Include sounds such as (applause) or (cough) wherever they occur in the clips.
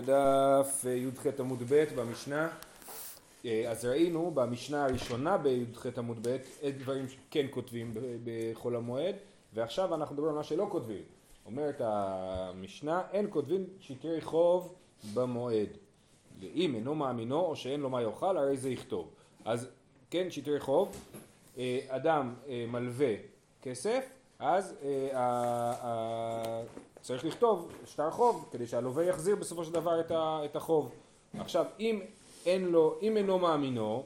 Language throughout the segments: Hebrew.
דף י"ח עמוד ב' במשנה, אז ראינו במשנה הראשונה בי"ח עמוד ב' את דברים שכן כותבים בחול המועד ועכשיו אנחנו מדברים על מה שלא כותבים. אומרת המשנה אין כותבים שטרי חוב במועד. אם אינו מאמינו או שאין לו מה יאכל הרי זה יכתוב. אז כן שטרי חוב, אדם מלווה כסף אז צריך לכתוב שטר חוב כדי שהלווה יחזיר בסופו של דבר את החוב. עכשיו אם אין לו, אם אינו מאמינו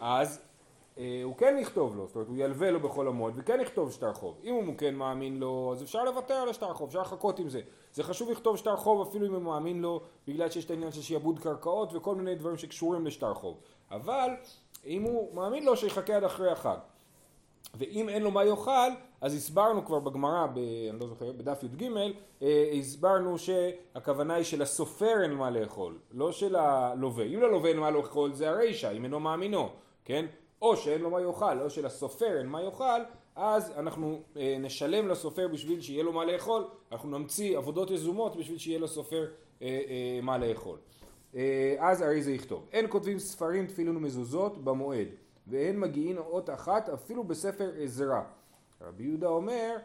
אז אה, הוא כן יכתוב לו, זאת אומרת הוא ילווה לו בכל המועד וכן יכתוב שטר חוב. אם הוא כן מאמין לו אז אפשר לוותר על השטר חוב, אפשר לחכות עם זה. זה חשוב לכתוב שטר חוב אפילו אם הוא מאמין לו בגלל שיש את העניין של שיעבוד קרקעות וכל מיני דברים שקשורים לשטר חוב. אבל אם הוא מאמין לו שיחכה עד אחרי החג. ואם אין לו מה יאכל, אז הסברנו כבר בגמרא, ב, אני לא זוכר, בדף י"ג, אה, הסברנו שהכוונה היא של הסופר אין מה לאכול, לא של הלווה. אם ללווה אין מה לאכול זה הרישא, אם אינו מאמינו, כן? או שאין לו מה יאכל, או שלסופר אין מה יאכל, אז אנחנו אה, נשלם לסופר בשביל שיהיה לו מה לאכול, אנחנו נמציא עבודות יזומות בשביל שיהיה לסופר אה, מה לאכול. אז הרי זה יכתוב. אין כותבים ספרים, תפילין ומזוזות במועד. ואין מגיעין אות אחת אפילו בספר עזרא. רבי יהודה אומר,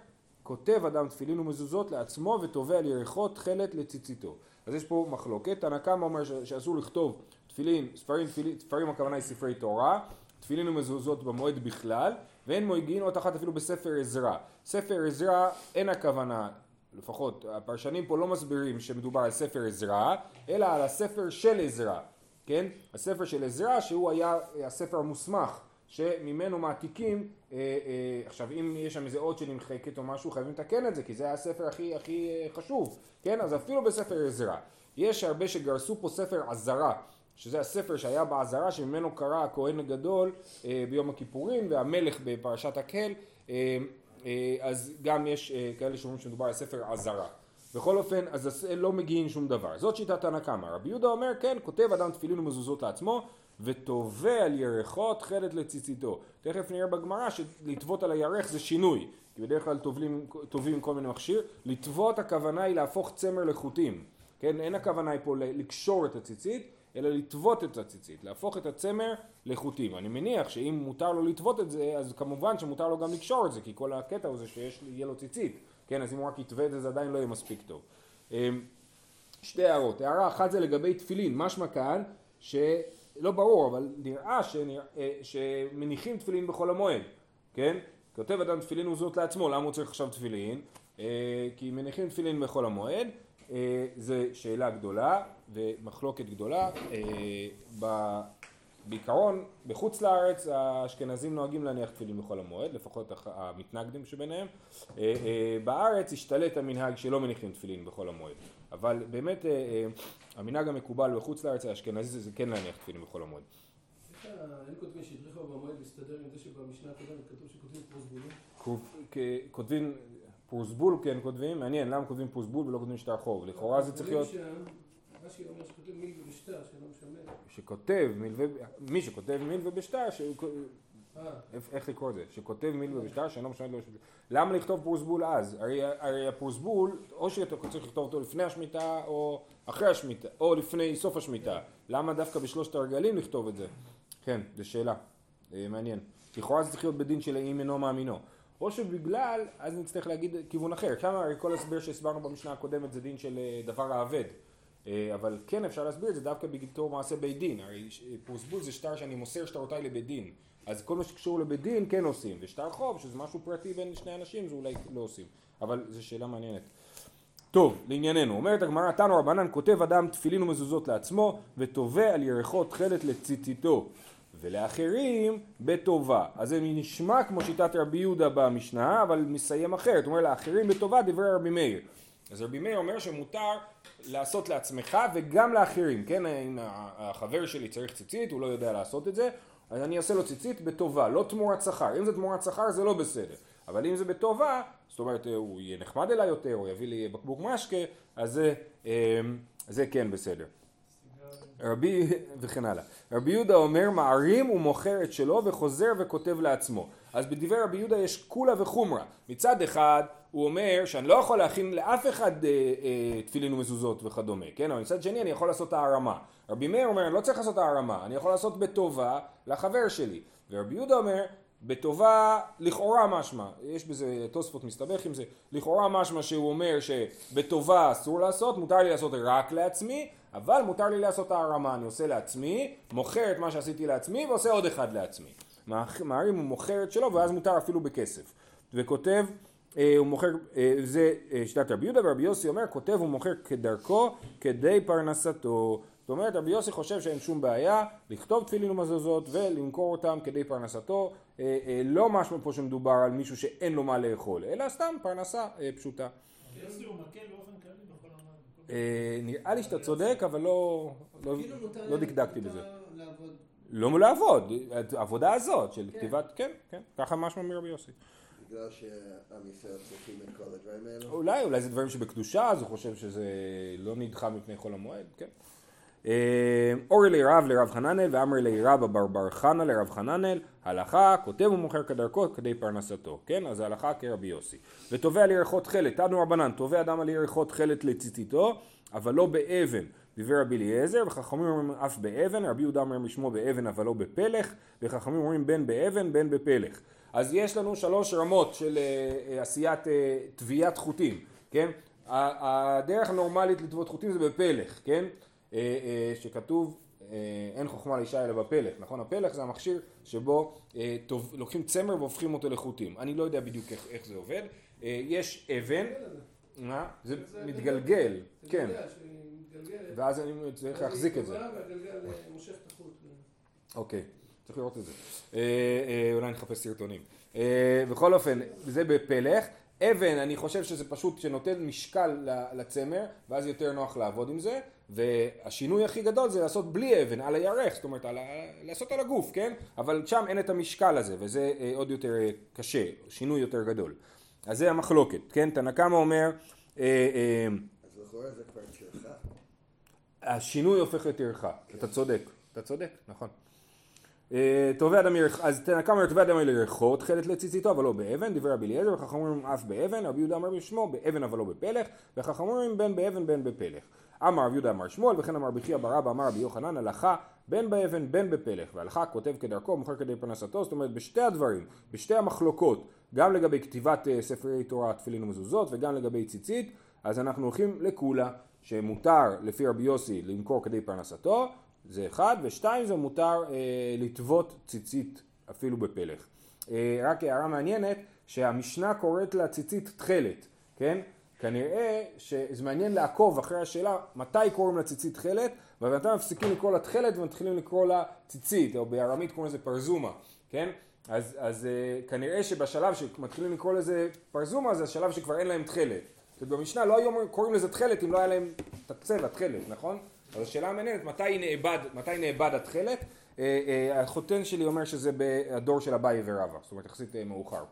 כותב אדם תפילין ומזוזות לעצמו ותובע על ירחות תכלת לציציתו. אז יש פה מחלוקת, תנא קמא אומר שאסור לכתוב תפילין, ספרים, תפילין, ספרים הכוונה היא ספרי תורה, תפילין ומזוזות במועד בכלל, ואין מגיעין אות אחת אפילו בספר עזרא. ספר עזרא אין הכוונה, לפחות הפרשנים פה לא מסבירים שמדובר על ספר עזרא, אלא על הספר של עזרא. כן? הספר של עזרא שהוא היה הספר המוסמך שממנו מעתיקים, אה, אה, עכשיו אם יש שם איזה אות שנמחקת או משהו חייבים לתקן את זה כי זה היה הספר הכי, הכי אה, חשוב, כן? אז אפילו בספר עזרא. יש הרבה שגרסו פה ספר עזרה שזה הספר שהיה בעזרה שממנו קרא הכהן הגדול אה, ביום הכיפורים והמלך בפרשת הקהל אה, אה, אז גם יש אה, כאלה שאומרים שמדובר על ספר עזרה בכל אופן, אז לא מגיעים שום דבר. זאת שיטת תנא קמא. רבי יהודה אומר, כן, כותב אדם תפילין ומזוזות לעצמו, ותובע על ירחו תכלת לציציתו. תכף נראה בגמרא שלטוות על הירך זה שינוי, כי בדרך כלל טובים עם כל מיני מכשיר. לטוות הכוונה היא להפוך צמר לחוטים. כן, אין הכוונה היא פה לקשור את הציצית, אלא לטוות את הציצית, להפוך את הצמר לחוטים. אני מניח שאם מותר לו לטוות את זה, אז כמובן שמותר לו גם לקשור את זה, כי כל הקטע הוא זה שיהיה לו ציצית. כן, אז אם הוא רק יתווה את זה, זה עדיין לא יהיה מספיק טוב. אמ, שתי הערות. הערה אחת זה לגבי תפילין, משמע כאן שלא ברור, אבל נראה שנראה, אה, שמניחים תפילין בחול המועד, כן? כותב אדם תפילין וזאת לעצמו, למה הוא צריך עכשיו תפילין? אה, כי מניחים תפילין בחול המועד, אה, זה שאלה גדולה ומחלוקת גדולה. בעיקרון, בחוץ לארץ האשכנזים נוהגים להניח תפילין בחול המועד, לפחות המתנגדים שביניהם. אה, אה, בארץ השתלט המנהג שלא מניחים תפילין בחול המועד. אבל באמת אה, המנהג המקובל בחוץ לארץ האשכנזי זה כן להניח תפילין בחול המועד. אין כותבים שהדריכו במועד מסתדר עם זה שבמשנה הקודמת כתוב שכותבים פרוסבולים? כותבים פרוסבול כן כותבים, מעניין למה כותבים פרוסבול ולא כותבים שטר חוב, לכאורה זה צריך להיות... רש"י אומר שכותב מיל ובשטר, שלא משמר. שכותב מיל ו... מי שכותב מיל ובשטר, ש... אה. איך לקרוא את זה? שכותב מיל ובשטר שאינו משמר לו... למה לכתוב פרוסבול אז? הרי, הרי הפרוסבול, או שאתה צריך לכתוב אותו לפני השמיטה או אחרי השמיטה, או לפני סוף השמיטה. למה דווקא בשלושת הרגלים לכתוב את זה? כן, זו שאלה. אה, מעניין. לכאורה זה צריך להיות בדין של אם אינו מאמינו. או שבגלל, אז נצטרך להגיד כיוון אחר. כמה הרי כל הסבר שהסברנו במשנה הקודמת זה דין של אה, דבר האבד. אה, אבל כן אפשר להסביר את זה דווקא בתור מעשה בית דין, הרי פרוסבול זה שטר שאני מוסר שטרותיי לבית דין, אז כל מה שקשור לבית דין כן עושים, ושטר חוב שזה משהו פרטי בין שני אנשים זה אולי לא עושים, אבל זו שאלה מעניינת. טוב, לענייננו, אומרת הגמרא, תנו רבנן כותב אדם תפילין ומזוזות לעצמו ותובע על ירחו תכלת לציציתו ולאחרים בטובה. אז זה נשמע כמו שיטת רבי יהודה במשנה, אבל מסיים אחרת, הוא אומר לאחרים בטובה דברי רבי מאיר. אז רבי מאיר אומר שמותר לעשות לעצמך וגם לאחרים, כן? אם החבר שלי צריך ציצית, הוא לא יודע לעשות את זה, אז אני אעשה לו ציצית בטובה, לא תמורת שכר. אם זה תמורת שכר זה לא בסדר, אבל אם זה בטובה, זאת אומרת הוא יהיה נחמד אליי יותר, הוא יביא לי בקבוק משקה, אז זה, אמ, זה כן בסדר. רבי, (laughs) וכן הלאה. רבי יהודה אומר מערים ומוכר את שלו וחוזר וכותב לעצמו. אז בדברי רבי יהודה יש קולה וחומרה. מצד אחד הוא אומר שאני לא יכול להכין לאף אחד אה, אה, תפילין ומזוזות וכדומה, כן? אבל מצד שני אני יכול לעשות הערמה. רבי מאיר אומר אני לא צריך לעשות הערמה, אני יכול לעשות בטובה לחבר שלי. ורבי יהודה אומר בטובה לכאורה משמע, יש בזה, תוספות מסתבך עם זה, לכאורה משמע שהוא אומר שבטובה אסור לעשות, מותר לי לעשות רק לעצמי, אבל מותר לי לעשות הערמה, אני עושה לעצמי, מוכר את מה שעשיתי לעצמי ועושה עוד אחד לעצמי. מערים הוא מוכר את שלו ואז מותר אפילו בכסף. וכותב, הוא מוכר, אה, זה אה, שיטת רבי יהודה ורבי יוסי אומר, כותב ומוכר כדרכו כדי פרנסתו. זאת אומרת רבי יוסי חושב שאין שום בעיה לכתוב תפילין ומזוזות ולמכור אותם כדי פרנסתו אה, אה, לא משהו פה שמדובר על מישהו שאין לו מה לאכול אלא סתם פרנסה אה, פשוטה. נראה לי שאתה צודק אבל לא, לא, כאילו לא דקדקתי בזה. לא לעבוד, העבודה הזאת של כן. כתיבת, כן, כן, ככה משמע מרבי יוסי. בגלל שעם ישראל צריכים את כל הדברים האלו? אולי, אולי זה דברים שבקדושה, אז הוא חושב שזה לא נדחה מפני חול המועד, כן. אה, אורי לרב לרב חננאל ואמרי לירבא בר חנא לרב חננאל הלכה כותב ומוכר כדרכו כדי פרנסתו כן אז הלכה כרבי יוסי ותובע לירחות חלת תנו רבנן תובע אדם על ירחות חלת לציציתו אבל לא באבן דיבר רבי אליעזר וחכמים אומרים אף באבן רבי יהודה אומר משמו באבן אבל לא בפלך וחכמים אומרים בין באבן בין בפלך אז יש לנו שלוש רמות של uh, עשיית uh, תביעת חוטים כן הדרך הנורמלית לטוות חוטים זה בפלך כן אה, אה, שכתוב אה, אין חוכמה לאישה אלא בפלך, נכון? הפלך זה המכשיר שבו לוקחים צמר והופכים אותו לחוטים. אני לא יודע בדיוק איך, איך זה עובד. יש אבן, מה? זה מתגלגל, כן. ואז אני צריך להחזיק את זה. אוקיי, צריך לראות את זה. אולי נחפש סרטונים. בכל אופן, זה בפלך. אבן, אני חושב שזה פשוט שנותן משקל לצמר, ואז יותר נוח לעבוד עם זה. והשינוי הכי גדול זה לעשות בלי אבן, על הירך, זאת אומרת, על ה... לעשות על הגוף, כן? אבל שם אין את המשקל הזה, וזה אה, עוד יותר אה, קשה, שינוי יותר גדול. אז זה המחלוקת, כן? תנא קמא אומר... אה, אה, אז לכאורה זה כבר טרחה. השינוי הופך לטרחה, אתה צודק, אתה צודק, נכון. אה, תובע אדם ירח, אז תנא קמא תובע אדם ירחו, תכלת לציציתו אבל לא באבן, דברי רבי אליעזר, וחכמים אומרים אף באבן, רבי יהודה אמר בשמו באבן אבל לא בפלך, וחכמים אומרים בין באבן בין בפלך. אמר רב יהודה אמר שמואל וכן אמר בחייא ברבא אמר רבי יוחנן הלכה בין באבן בין בפלך והלכה כותב כדרכו מוכר כדי פרנסתו זאת אומרת בשתי הדברים בשתי המחלוקות גם לגבי כתיבת uh, ספרי תורה תפילין ומזוזות וגם לגבי ציצית אז אנחנו הולכים לקולה שמותר לפי רבי יוסי למכור כדי פרנסתו זה אחד ושתיים זה מותר uh, לטוות ציצית אפילו בפלך uh, רק הערה מעניינת שהמשנה קוראת לה ציצית תכלת כן כנראה שזה מעניין לעקוב אחרי השאלה מתי קוראים לה ציצית תכלת ומתי מפסיקים לקרוא לה תכלת ומתחילים לקרוא לה ציצית או בארמית קוראים לזה פרזומה, כן? אז, אז uh, כנראה שבשלב שמתחילים לקרוא לזה פרזומה זה השלב שכבר אין להם תכלת. ובמשנה לא היו קוראים לזה תכלת אם לא היה להם את הצבע תכלת, נכון? אז השאלה המעניינת מתי נאבד, מתי נאבד התכלת? Uh, uh, החותן שלי אומר שזה בדור של אביי ורבא, זאת אומרת יחסית uh, מאוחר.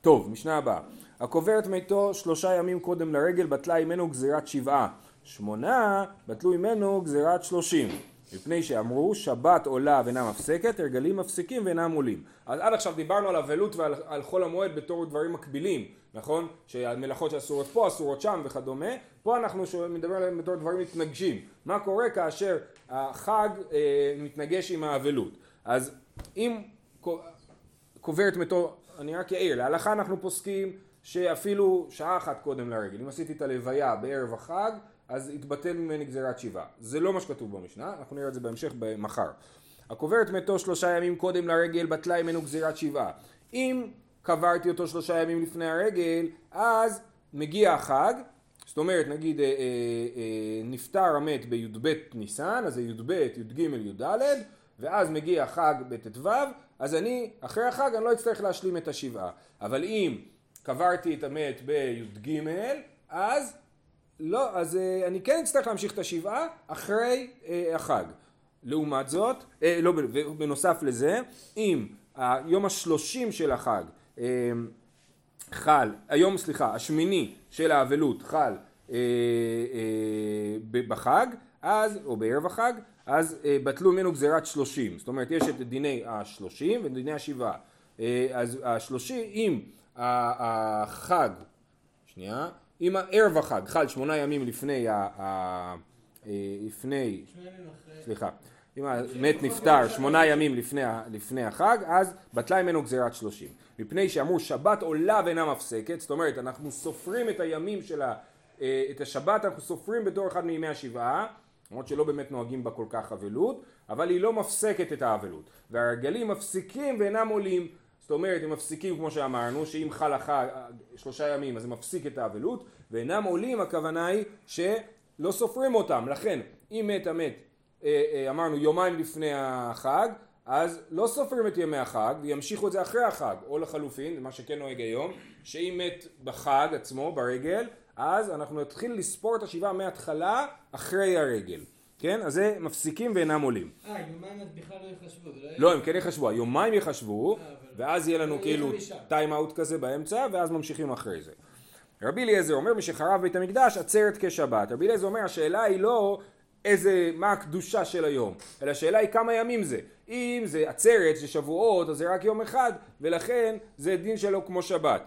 טוב, משנה הבאה. הקובר את מתו שלושה ימים קודם לרגל בטלה ממנו גזירת שבעה. שמונה בטלו ממנו גזירת שלושים. מפני שאמרו שבת עולה ואינה מפסקת, הרגלים מפסיקים ואינם עולים. אז עד עכשיו דיברנו על אבלות ועל חול המועד בתור דברים מקבילים, נכון? שהמלאכות שאסורות פה, אסורות שם וכדומה. פה אנחנו מדברים עליהם בתור דברים מתנגשים. מה קורה כאשר החג אה, מתנגש עם האבלות? אז אם קובר את מתו אני רק אעיר, להלכה אנחנו פוסקים שאפילו שעה אחת קודם לרגל, אם עשיתי את הלוויה בערב החג, אז יתבטל ממני גזירת שבעה. זה לא מה שכתוב במשנה, אנחנו נראה את זה בהמשך מחר. הקובר את מתו שלושה ימים קודם לרגל, בטלה ממנו גזירת שבעה. אם קברתי אותו שלושה ימים לפני הרגל, אז מגיע החג, זאת אומרת נגיד אה, אה, אה, נפטר המת בי"ב ניסן, אז זה י"ב, י"ג, י"ד, ואז מגיע חג בט"ו, אז אני, אחרי החג אני לא אצטרך להשלים את השבעה. אבל אם קברתי את המת בי"ג, אז לא, אז uh, אני כן אצטרך להמשיך את השבעה אחרי uh, החג. לעומת זאת, uh, לא, בנוסף לזה, אם היום השלושים של החג חל, היום סליחה, השמיני של האבלות חל בחג, אז, או בערב החג, אז אה, בטלו ממנו גזירת שלושים. זאת אומרת, יש את דיני השלושים ודיני השבעה. אה, אז השלושים, אם החג, שנייה, אם ערב החג חל שמונה ימים לפני, ה, ה, אה, לפני, סליחה, אם המת נפטר שמונה ימים לפני, לפני החג, אז בטלה ממנו גזירת שלושים. מפני שאמרו שבת עולה ואינה מפסקת, זאת אומרת אנחנו סופרים את הימים של ה... אה, את השבת אנחנו סופרים בתור אחד מימי השבעה, למרות שלא באמת נוהגים בה כל כך אבלות, אבל היא לא מפסקת את האבלות. והרגלים מפסיקים ואינם עולים, זאת אומרת הם מפסיקים כמו שאמרנו, שאם חל החג שלושה ימים אז זה מפסיק את האבלות, ואינם עולים הכוונה היא שלא סופרים אותם, לכן אם מת המת אה, אה, אמרנו יומיים לפני החג, אז לא סופרים את ימי החג וימשיכו את זה אחרי החג, או לחלופין, מה שכן נוהג היום, שאם מת בחג עצמו, ברגל, אז אנחנו נתחיל לספור את השבעה מההתחלה אחרי הרגל, כן? אז זה מפסיקים ואינם עולים. אה, יומיים אז בכלל לא יחשבו. זה לא, הם כן יחשבו, היומיים יחשבו, אה, אבל- ואז יהיה לנו יהיה כאילו. טיים אאוט כזה באמצע, ואז ממשיכים אחרי זה. רבי אליעזר אומר, משחרב בית המקדש עצרת כשבת. רבי אליעזר אומר, השאלה היא לא איזה, מה הקדושה של היום, אלא השאלה היא כמה ימים זה. אם זה עצרת, זה שבועות, אז זה רק יום אחד, ולכן זה דין שלו כמו שבת.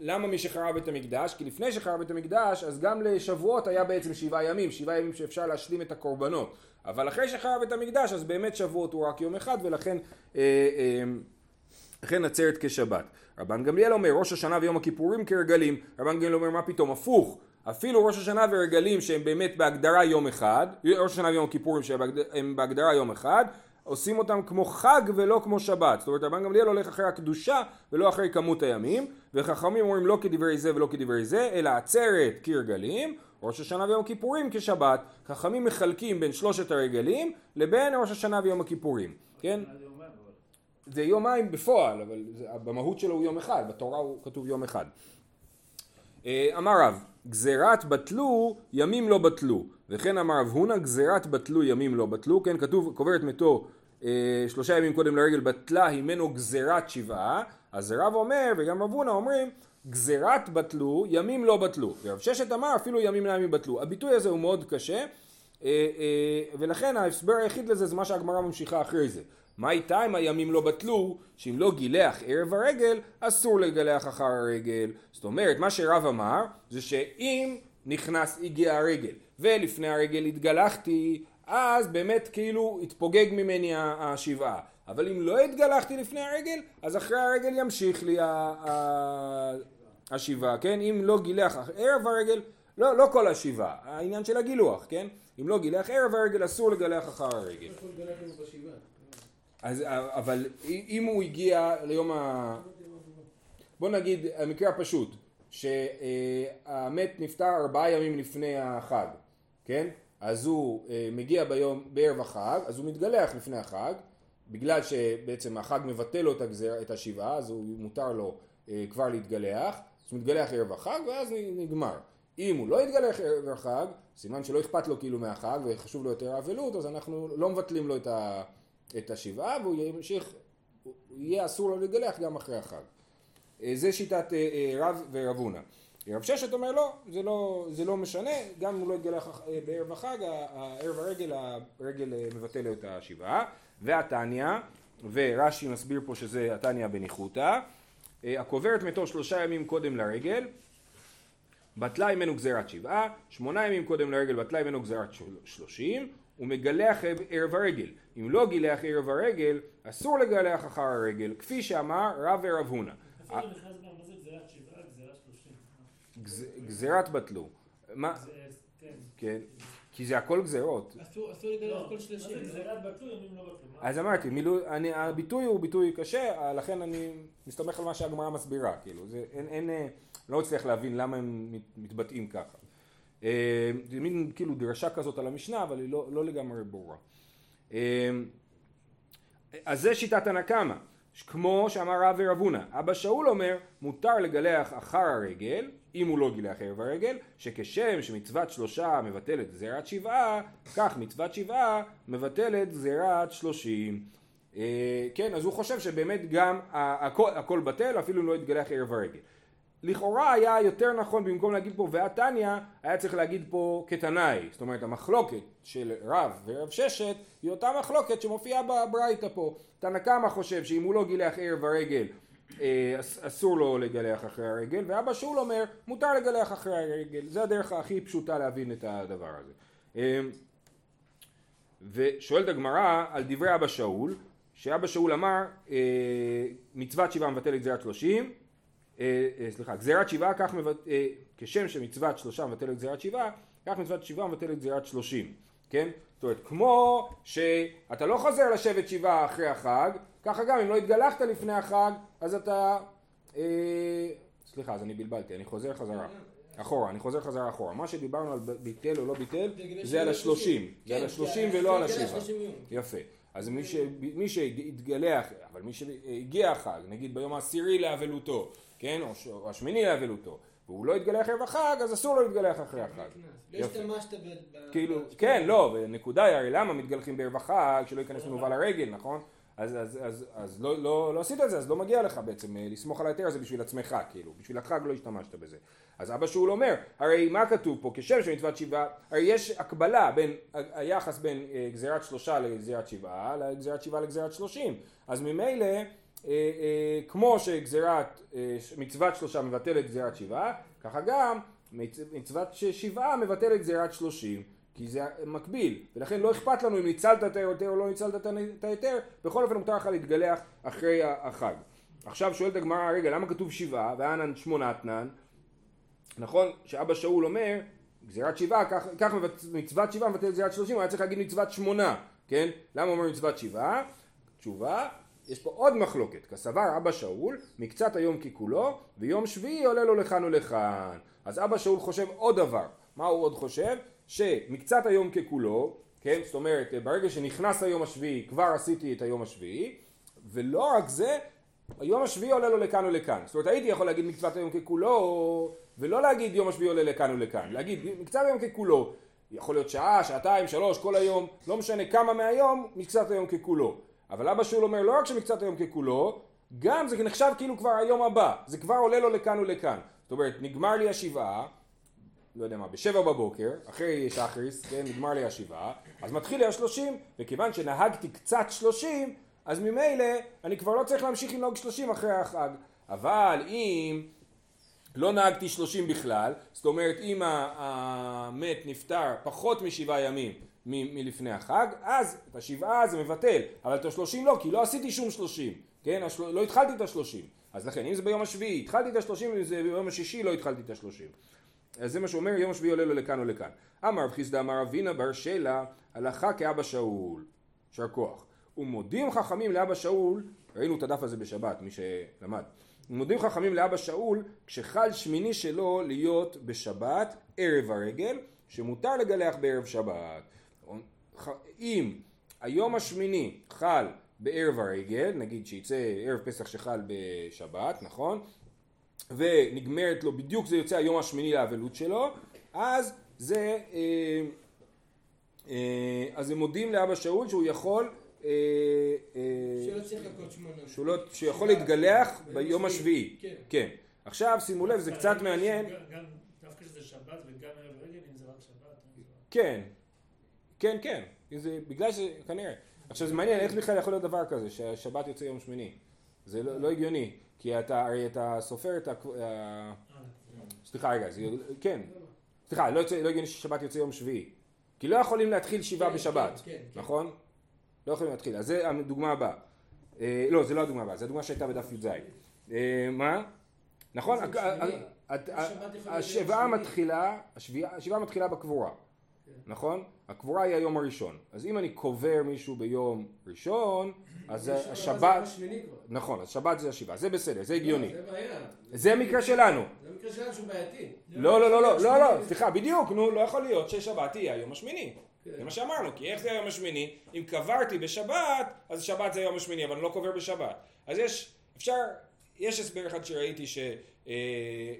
למה מי שחרב בית המקדש? כי לפני שחרב בית המקדש, אז גם לשבועות היה בעצם שבעה ימים, שבעה ימים שאפשר להשלים את הקורבנות. אבל אחרי שחרב בית המקדש, אז באמת שבועות הוא רק יום אחד, ולכן אה, אה, לכן עצרת כשבת. רבן גמליאל אומר ראש השנה ויום הכיפורים כרגלים, רבן גמליאל אומר מה פתאום הפוך, אפילו ראש השנה ורגלים שהם באמת בהגדרה יום אחד, ראש השנה ויום הכיפורים שהם בהגד- הם בהגדרה יום אחד, עושים אותם כמו חג ולא כמו שבת. זאת אומרת רבן גמליאל הולך אחרי הקדושה ולא אחרי כמות הימים, וחכמים אומרים לא כדברי זה ולא כדברי זה, אלא עצרת כרגלים, ראש השנה ויום הכיפורים כשבת. חכמים מחלקים בין שלושת הרגלים לבין ראש השנה ויום הכיפורים, כן? זה יומיים בפועל, אבל זה, במהות שלו הוא יום אחד, בתורה הוא כתוב יום אחד. אה, אמר רב, גזירת בטלו, ימים לא בטלו. וכן אמר רב הונא, גזירת בטלו, ימים לא בטלו. כן, כתוב, קוברת מתו שלושה ימים קודם לרגל בטלה, הימנו גזירת שבעה. אז רב אומר, וגם רב הונא אומרים, גזירת בטלו, ימים לא בטלו. ורב ששת אמר, אפילו ימים לא ימים בטלו. הביטוי הזה הוא מאוד קשה, אה, אה, ולכן ההסבר היחיד לזה זה מה שהגמרא ממשיכה אחרי זה. מה איתה אם הימים לא בטלו, שאם לא גילח ערב הרגל, אסור לגלח אחר הרגל. זאת אומרת, מה שרב אמר, זה שאם נכנס, הגיע הרגל, ולפני הרגל התגלחתי, אז באמת כאילו התפוגג ממני השבעה. אבל אם לא התגלחתי לפני הרגל, אז אחרי הרגל ימשיך לי השבעה, כן? אם לא גילח ערב הרגל, לא, לא כל השבעה, העניין של הגילוח, כן? אם לא גילח ערב הרגל, אסור לגלח אחר הרגל. אז אבל אם הוא הגיע ליום ה... בוא נגיד המקרה הפשוט שהמת נפטר ארבעה ימים לפני החג, כן? אז הוא אה, מגיע ביום, בערב החג, אז הוא מתגלח לפני החג, בגלל שבעצם החג מבטל לו את, הגזיר, את השבעה, אז הוא מותר לו אה, כבר להתגלח, אז הוא מתגלח ערב החג ואז נגמר. אם הוא לא יתגלח ערב החג, סימן שלא אכפת לו כאילו מהחג וחשוב לו יותר האבלות, אז אנחנו לא מבטלים לו את, ה, את השבעה והוא ימשיך, יהיה אסור לו להתגלח גם אחרי החג. אה, זה שיטת אה, אה, רב ורב הונא. רב ששת אומר לא, זה לא, זה לא משנה, גם אם הוא לא יתגלח אה, בערב החג, הערב הרגל, הרגל אה, מבטל את השבעה. והתניא, ורש"י מסביר פה שזה התניא בניחותא, אה, הקוברת מתו שלושה ימים קודם לרגל, בטלה ממנו גזירת שבעה, שמונה ימים קודם לרגל בטלה ממנו גזירת של- שלושים, ומגלח ערב הרגל. אם לא גילח ערב הרגל, אסור לגלח אחר הרגל, כפי שאמר רב ורב הונא. זה נכנס גם, מה זה גזירת שבעה, גזירת שלושים? גז- גזירת בטלו. מה? כן. כן. כי זה הכל גזירות. אסור לא, כל לא? מה? אז אמרתי, הביטוי הוא ביטוי קשה, לכן אני מסתמך על מה שהגמרא מסבירה, כאילו, זה, אין, אין, אה, לא מצליח להבין למה הם מת- מתבטאים ככה. אה, זה מין כאילו דרשה כזאת על המשנה, אבל היא לא, לא לגמרי ברורה. אה, אז זה שיטת הנקמה, כמו שאמר רב ורב. אבא שאול אומר, מותר לגלח אחר הרגל, אם הוא לא גילח ערב הרגל, שכשם שמצוות שלושה מבטלת גזירת שבעה, כך מצוות שבעה מבטלת גזירת שלושים. אה, כן, אז הוא חושב שבאמת גם הכל, הכל בטל, אפילו אם לא יתגלח ערב הרגל. לכאורה היה יותר נכון במקום להגיד פה והתניא, היה צריך להגיד פה כתנאי. זאת אומרת המחלוקת של רב ורב ששת היא אותה מחלוקת שמופיעה בברייתא פה. תנא קמא חושב שאם הוא לא גילח ערב הרגל אה, אס- אסור לו לגלח אחרי הרגל, ואבא שאול אומר מותר לגלח אחרי הרגל. זה הדרך הכי פשוטה להבין את הדבר הזה. אה, ושואלת הגמרא על דברי אבא שאול, שאבא שאול אמר אה, מצוות שבעה מבטלת גזירת שלושים, סליחה, גזירת שבעה כך מבט... אה, כשם שמצוות שלושה מבטלת גזירת שבעה, כך מצוות שבעה מבטלת גזירת שלושים, כן? זאת אומרת, כמו שאתה לא חוזר לשבת שבעה אחרי החג, ככה גם אם לא התגלחת לפני החג, אז אתה... אה, סליחה, אז אני בלבלתי, אני חוזר חזרה. אחורה, אני חוזר חזרה אחורה. מה שדיברנו על ביטל או לא ביטל, זה על השלושים. זה על השלושים ולא על השבעה. יפה. אז. מי שהתגלח, אבל מי שהגיע החג, נגיד ביום העשירי לאבלותו, כן, או, השמיני לאבלותו, והוא לא התגלח ערב החג, אז אסור לו להתגלח אחרי החג. לא. השתמשת ב... כאילו, כן, לא, ונקודה היא, הרי למה מתגלחים בערב החג, שלא ייכנס מנוול לרגל, נכון? אז, אז, אז, אז לא, לא, לא עשית את זה, אז לא מגיע לך בעצם אה, לסמוך על ההיתר הזה בשביל עצמך, כאילו, בשביל החג לא השתמשת בזה. אז אבא שאול אומר, הרי מה כתוב פה, כשם שמצוות שבעה, הרי יש הקבלה בין, היחס בין אה, גזירת שלושה לגזירת שבעה, לגזירת שבעה לגזירת שלושים. אז ממילא, כמו שגזירת, אה, מצוות שלושה מבטלת גזירת שבעה, ככה גם מצ- מצוות שבעה מבטלת גזירת שלושים. כי זה מקביל, ולכן לא אכפת לנו אם ניצלת את ההיתר או לא ניצלת את ההיתר, בכל אופן מותר לך להתגלח אחרי החג. עכשיו שואלת הגמרא, רגע, למה כתוב שבעה, ואנן שמונתנן? נכון, שאבא שאול אומר, גזירת שבעה, כך, כך מצוות שבעה מבטלת גזירת שלושים, הוא היה צריך להגיד מצוות שמונה, כן? למה אומר מצוות שבעה? תשובה, יש פה עוד מחלוקת, כסבר אבא שאול, מקצת היום ככולו, ויום שביעי עולה לו לכאן ולכאן. אז אבא שאול חושב עוד דבר, מה הוא עוד חושב? שמקצת היום ככולו, כן, זאת אומרת, ברגע שנכנס היום השביעי, כבר עשיתי את היום השביעי, ולא רק זה, היום השביעי עולה לו לכאן ולכאן. זאת אומרת, הייתי יכול להגיד מקצת היום ככולו, ולא להגיד יום השביעי עולה לכאן ולכאן. להגיד מקצת היום ככולו. יכול להיות שעה, שעתיים, שלוש, כל היום, לא משנה כמה מהיום, מקצת היום ככולו. אבל אבא שאול אומר, לא רק שמקצת היום ככולו, גם זה נחשב כאילו כבר היום הבא. זה כבר עולה לו לכאן ולכאן. זאת אומרת, נגמר לי השבעה, לא יודע מה, בשבע בבוקר, אחרי שחריס, כן, נגמר לי השבעה, אז מתחיל לי השלושים, וכיוון שנהגתי קצת שלושים, אז ממילא אני כבר לא צריך להמשיך לנהוג שלושים אחרי החג. אבל אם לא נהגתי שלושים בכלל, זאת אומרת אם המת נפטר פחות משבעה ימים מ- מלפני החג, אז את השבעה זה מבטל, אבל את השלושים לא, כי לא עשיתי שום שלושים, כן? השל... לא התחלתי את השלושים. אז לכן, אם זה ביום השביעי, התחלתי את השלושים, אם זה ביום השישי, לא התחלתי את השלושים. אז זה מה שאומר יום השביעי עולה לו לכאן ולכאן. אמר רב חיסדא אמר אבינה בר שלה הלכה כאבא שאול. יישר כוח. ומודים חכמים לאבא שאול, ראינו את הדף הזה בשבת, מי שלמד. ומודים חכמים לאבא שאול כשחל שמיני שלו להיות בשבת ערב הרגל, שמותר לגלח בערב שבת. אם היום השמיני חל בערב הרגל, נגיד שיצא ערב פסח שחל בשבת, נכון? ונגמרת לו, בדיוק זה יוצא היום השמיני לאבלות שלו, אז זה, אה, אה, אז הם מודים לאבא שאול שהוא יכול, אה, אה, שלא צריך לחכות שמונה. שהוא לא, שיכול להתגלח ביום השביעי, כן. כן. עכשיו שימו לב, זה קצת מעניין, גם- דווקא שזה שבת וגם ערב רגל, אם זה רק שבת. אז- כן, כן, כן, זה בגלל ש... כנראה. עכשיו זה מעניין, איך בכלל יכול להיות דבר כזה, שהשבת יוצא יום שמיני? זה לא, לא הגיוני, כי אתה, הרי אתה סופר את ה... סליחה רגע, זה, כן, סליחה, לא, לא הגיוני ששבת יוצא יום שביעי, כי לא יכולים להתחיל שבעה כן, בשבת, כן, כן. נכון? לא יכולים להתחיל, אז זה הדוגמה הבאה. אה, לא, זה לא הדוגמה הבאה, זו הדוגמה שהייתה בדף י"ז. אה, מה? נכון? השבעה. מתחילה, השבעה מתחילה בקבורה, נכון? הקבורה היא היום הראשון. אז אם אני קובר מישהו ביום ראשון, אז השבת. נכון, אז שבת זה השבעה, זה בסדר, זה הגיוני. זה בעיה. זה המקרה שלנו. זה מקרה שלנו שהוא בעייתי. לא, לא, לא, לא, לא, לא. סליחה, בדיוק, נו, לא יכול להיות ששבת תהיה היום השמיני. כן. זה מה שאמרנו, כי איך זה היום השמיני? אם קברתי בשבת, אז שבת זה היום השמיני, אבל אני לא קובר בשבת. אז יש, אפשר, יש הסבר אחד שראיתי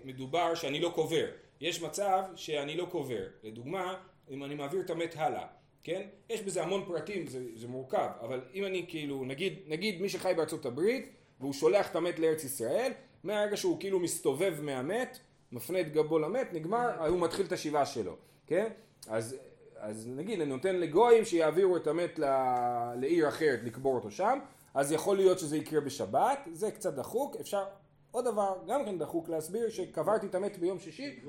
שמדובר שאני לא קובר. יש מצב שאני לא קובר. לדוגמה, אם אני מעביר את המת הלאה, כן? יש בזה המון פרטים, זה, זה מורכב, אבל אם אני כאילו, נגיד, נגיד מי שחי בארצות הברית, והוא שולח את המת לארץ ישראל, מהרגע שהוא כאילו מסתובב מהמת, מפנה את גבו למת, נגמר, הוא מתחיל את השבעה שלו, כן? אז, אז נגיד, אני נותן לגויים שיעבירו את המת ל- לעיר אחרת, לקבור אותו שם, אז יכול להיות שזה יקרה בשבת, זה קצת דחוק, אפשר עוד דבר, גם כן דחוק להסביר, שקברתי את המת ביום שישי,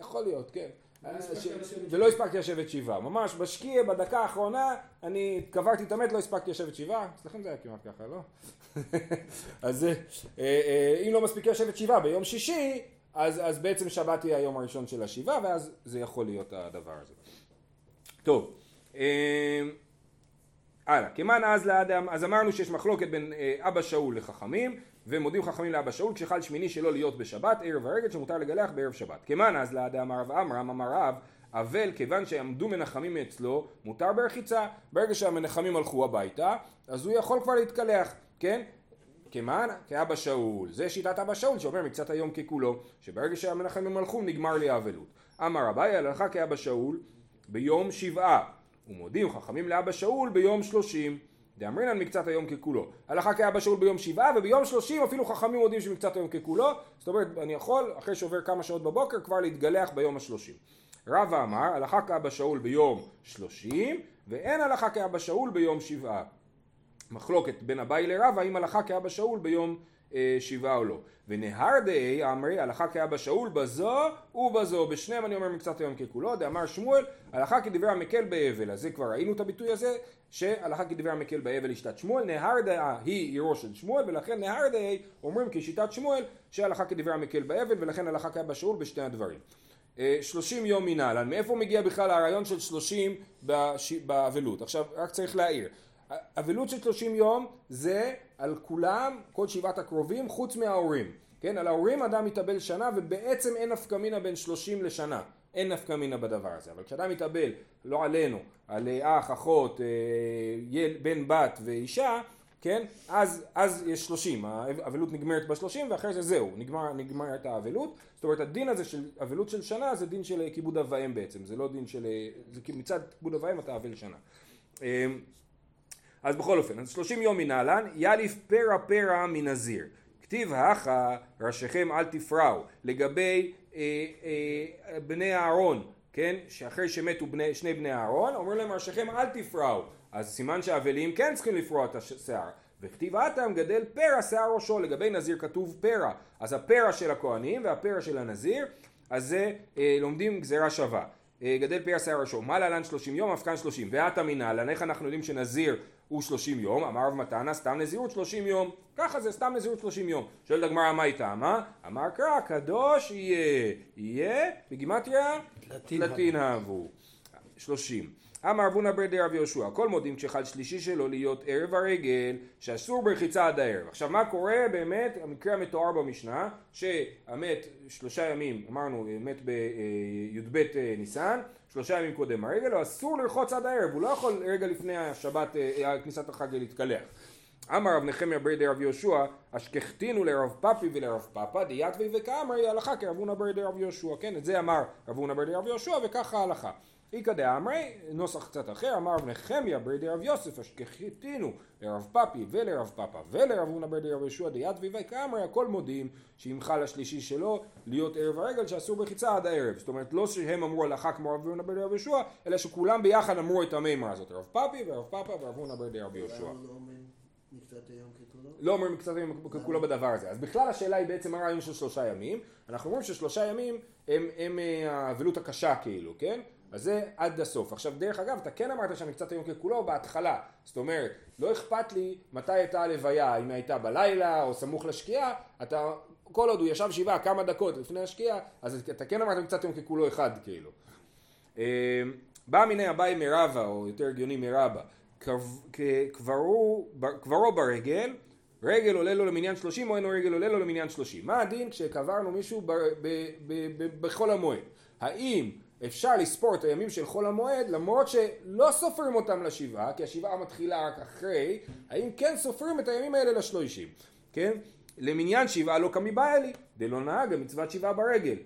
יכול להיות, כן. לשבת ולא הספקתי לשבת שבעה, ממש בשקיע בדקה האחרונה אני קברתי את המת, לא הספקתי לשבת שבעה, אצלכם זה היה כמעט ככה, לא? (laughs) אז אה, אה, אם לא מספיק לשבת שבעה ביום שישי, אז, אז בעצם שבת יהיה היום הראשון של השבעה, ואז זה יכול להיות הדבר הזה. טוב, אה, הלאה, כמאן אז לאדם, אז אמרנו שיש מחלוקת בין אה, אבא שאול לחכמים, ומודיעים חכמים לאבא שאול כשחל שמיני שלא להיות בשבת, ערב הרגל שמותר לגלח בערב שבת. כמאן אז לאדם הרב עמרם אמר רב, אבל כיוון שעמדו מנחמים אצלו, מותר ברחיצה. ברגע שהמנחמים הלכו הביתה, אז הוא יכול כבר להתקלח, כן? כמאן? כאבא שאול. זה שיטת אבא שאול שאומר מקצת היום ככולו, שברגע שהמנחמים הלכו נגמר לי האבלות. אמר אביי הלכה כאבא שאול ביום שבעה, ומודיעים חכמים לאבא שאול ביום שלושים. דאמרינן מקצת היום ככולו. הלכה כאבא שאול ביום שבעה וביום שלושים אפילו חכמים מודיעים שמקצת היום ככולו. זאת אומרת אני יכול אחרי שעובר כמה שעות בבוקר כבר להתגלח ביום השלושים. רבא אמר הלכה כאבא שאול ביום שלושים ואין הלכה כאבא שאול ביום שבעה. מחלוקת בין אביי לרבא האם הלכה כאבא שאול ביום שבעה או לא. ונהר דאי אמרי הלכה כאבא שאול בזו ובזו בשניהם אני אומר מקצת היום ככולו דאמר שמואל הלכה כדברי המקל באבל אז זה כבר ראינו את הביטוי הזה שהלכה כדברי המקל באבל לשיטת שמואל נהר דאה היא עירו של שמואל ולכן נהר דאי אומרים כשיטת שמואל שהלכה כדברי המקל באבל ולכן הלכה כאבא שאול בשני הדברים. אה, 30 יום מנהלן, מאיפה מגיע בכלל הרעיון של 30 בש- באבלות? עכשיו רק צריך להעיר, אבלות של 30 יום זה על כולם, כל שבעת הקרובים, חוץ מההורים. כן, על ההורים אדם מתאבל שנה ובעצם אין נפקא מינה בין 30 לשנה. אין נפקא מינה בדבר הזה. אבל כשאדם מתאבל, לא עלינו, על אה, אח, אחות, אה, יל, בן, בת ואישה, כן, אז, אז יש 30, האבלות נגמרת ב-30 ואחרי זה זהו, נגמר, נגמרת האבלות. זאת אומרת הדין הזה של אבלות של שנה זה דין של אה, כיבוד אב ואם בעצם, זה לא דין של, זה מצד כיבוד אב ואם אתה אבל שנה. אז בכל אופן, אז 30 יום מנהלן, יליף פרע פרע מנזיר. כתיב הכה ראשיכם אל תפרעו. לגבי אה, אה, בני אהרון, כן, שאחרי שמתו בני, שני בני אהרון, אומרים להם ראשיכם אל תפרעו. אז סימן שהאבלים כן צריכים לפרוע את השיער. וכתיב התם גדל פרע שיער ראשו, לגבי נזיר כתוב פרע. אז הפרע של הכהנים והפרע של הנזיר, אז זה אה, לומדים גזירה שווה. אה, גדל פרע שיער ראשו, מה להלן שלושים יום, אף כאן שלושים. ועתה מנהלן, איך אנחנו יודעים שנזיר הוא שלושים יום? אמר רב מתנה, סתם נזירות שלושים יום. ככה זה סתם נזירות שלושים יום. שואלת הגמרא, מה איתה? מה? אמר קרא, קדוש יהיה. יהיה, בגימטריה? תלתין אהבו. שלושים. אמר אבונה בר דרב יהושע, כל מודים כשחל שלישי שלו להיות ערב הרגל, שאסור ברחיצה עד הערב. עכשיו מה קורה באמת, המקרה המתואר במשנה, שהמת שלושה ימים, אמרנו, מת בי"ב ניסן, שלושה ימים קודם הרגל, הוא אסור לרחוץ עד הערב, הוא לא יכול רגע לפני השבת, אה, כניסת החג להתקלח. אמר רב נחמיה בר דרב יהושע, אשכחתינו לרב פפי ולרב פפא, דיתווי וכאמרי הלכה כרב הונא בר דרב יהושע, כן, את זה אמר רב הונא בר דרב יהושע וככה ההלכה. איכא דאמרי, נוסח קצת אחר, אמר רב נחמיה בר דרב יוסף, אשכחתינו לרב פפי ולרב פפא ולרב הונא בר דרב יהושע, דיתווי וכאמרי, הכל מודיעים שאם חל השלישי שלו, להיות ערב הרגל שאסור ברחיצה עד הערב. זאת אומרת, לא שהם אמרו הלכה כמו רב הונא בר דרב יהושע, אלא שכולם ביחד אמרו את המימרה הזאת, רב פפי ורב פפא ורב הונא בר דרב יהושע. למה לא אומרים מקצת היום ככולו? לא בדבר הזה. אז בכלל השאלה היא בעצם מה הרעיון של שלושה ימים. אנחנו אומרים ששלושה ימים הם, הם אה, האבלות הקשה כאילו, כן? אז זה עד הסוף. עכשיו דרך אגב, אתה כן אמרת שם מקצת היום ככולו בהתחלה. זאת אומרת, לא אכפת לי מתי הייתה הלוויה, אם הייתה בלילה או סמוך לשקיעה, אתה, כל עוד הוא ישב שבעה כמה דקות לפני השקיעה, אז אתה כן אמרת מקצת היום ככולו אחד כאילו. אה, בא מיני אביי מרבה, או יותר הגיוני מרבה, קב- כ- קברו קברו ברגל, רגל עולה לו למניין שלושים או אינו רגל עולה לו למניין שלושים. מה הדין כשקברנו מישהו בחול המועד? האם אפשר לספור את הימים של חול המועד למרות שלא סופרים אותם לשבעה, כי השבעה מתחילה רק אחרי, האם כן סופרים את הימים האלה לשלושים, כן? למניין שבעה לא קמי בא אלי, דלא נהג המצוות שבעה ברגל.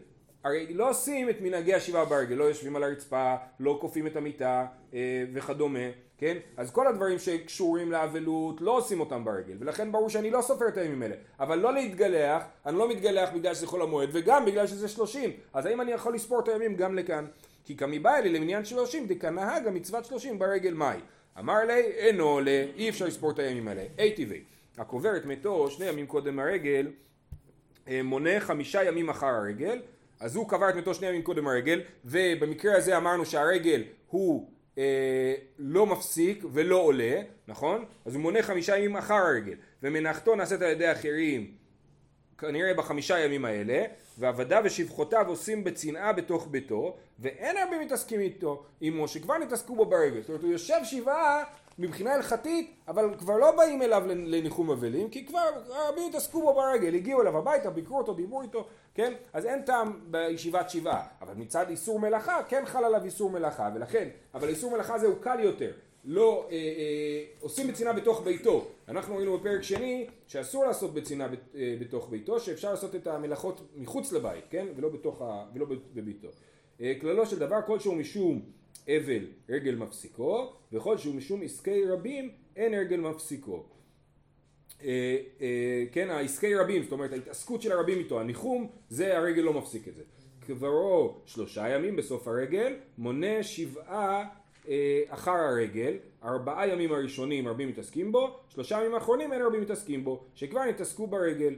הרי לא עושים את מנהגי השבעה ברגל, לא יושבים על הרצפה, לא כופים את המיטה אה, וכדומה, כן? אז כל הדברים שקשורים לאבלות לא עושים אותם ברגל, ולכן ברור שאני לא סופר את הימים האלה. אבל לא להתגלח, אני לא מתגלח בגלל שזה חול המועד, וגם בגלל שזה שלושים. אז האם אני יכול לספור את הימים גם לכאן? כי כמיבא אלי למניין שלושים, דכנהג המצוות שלושים ברגל מאי. אמר לי, אינו עולה, אי אפשר לספור את הימים האלה. אי טבעי. הקובר את מתו שני ימים קודם הרגל, אה, מונה חמישה ימים אחר הרגל, אז הוא קבר את מתו שני ימים קודם הרגל, ובמקרה הזה אמרנו שהרגל הוא אה, לא מפסיק ולא עולה, נכון? אז הוא מונה חמישה ימים אחר הרגל, ומנחתו נעשית על ידי אחרים כנראה בחמישה ימים האלה, ועבדיו ושפחותיו עושים בצנעה בתוך ביתו, ואין הרבה מתעסקים איתו, עמו, שכבר נתעסקו בו ברגל. זאת אומרת, הוא יושב שבעה מבחינה הלכתית, אבל כבר לא באים אליו לניחום אבלים, כי כבר רבים התעסקו בו ברגל, הגיעו אליו הביתה, ביקרו אותו, דיברו איתו, כן? אז אין טעם בישיבת שבעה. אבל מצד איסור מלאכה, כן חל עליו איסור מלאכה, ולכן, אבל איסור מלאכה הזה הוא קל יותר. לא אה, אה, עושים בצינה בתוך ביתו. אנחנו ראינו בפרק שני שאסור לעשות בת, אה, בתוך ביתו, שאפשר לעשות את המלאכות מחוץ לבית, כן? ולא, בתוך ה, ולא בביתו. אה, כללו של דבר כלשהו משום אבל רגל מפסיקו, וכל שהוא משום עסקי רבים אין רגל מפסיקו. אה, אה, כן, העסקי רבים, זאת אומרת ההתעסקות של הרבים איתו, הניחום, זה הרגל לא מפסיק את זה. קברו שלושה ימים בסוף הרגל, מונה שבעה אה, אחר הרגל, ארבעה ימים הראשונים רבים מתעסקים בו, שלושה ימים האחרונים אין רבים מתעסקים בו, שכבר נתעסקו ברגל,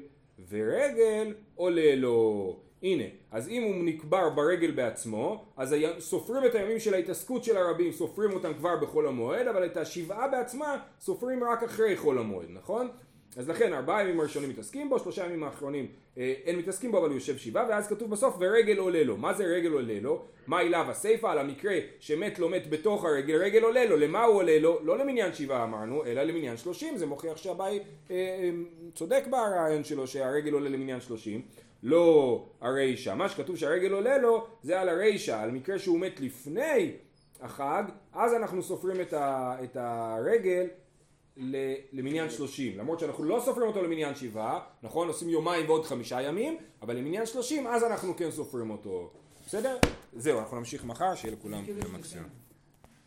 ורגל עולה לו. הנה, אז אם הוא נקבר ברגל בעצמו, אז סופרים את הימים של ההתעסקות של הרבים, סופרים אותם כבר בחול המועד, אבל את השבעה בעצמה סופרים רק אחרי חול המועד, נכון? אז לכן ארבעה ימים הראשונים מתעסקים בו, שלושה ימים האחרונים אה, אין מתעסקים בו אבל הוא יושב שבעה ואז כתוב בסוף ורגל עולה לו. מה זה רגל עולה לו? מה אליו הסיפה על המקרה שמת לא מת בתוך הרגל, רגל עולה לו. למה הוא עולה לו? לא למניין שבעה אמרנו, אלא למניין שלושים. זה מוכיח שהבית אה, אה, צודק ברעיון שלו שהרגל עולה למניין שלושים. לא הרישה. מה שכתוב שהרגל עולה לו זה על הרישה, על מקרה שהוא מת לפני החג, אז אנחנו סופרים את, ה, את הרגל למניין שלושים, למרות שאנחנו לא סופרים אותו למניין שבעה, נכון? עושים יומיים ועוד חמישה ימים, אבל למניין שלושים אז אנחנו כן סופרים אותו, בסדר? זהו, אנחנו נמשיך מחר, שיהיה לכולם מקסימום.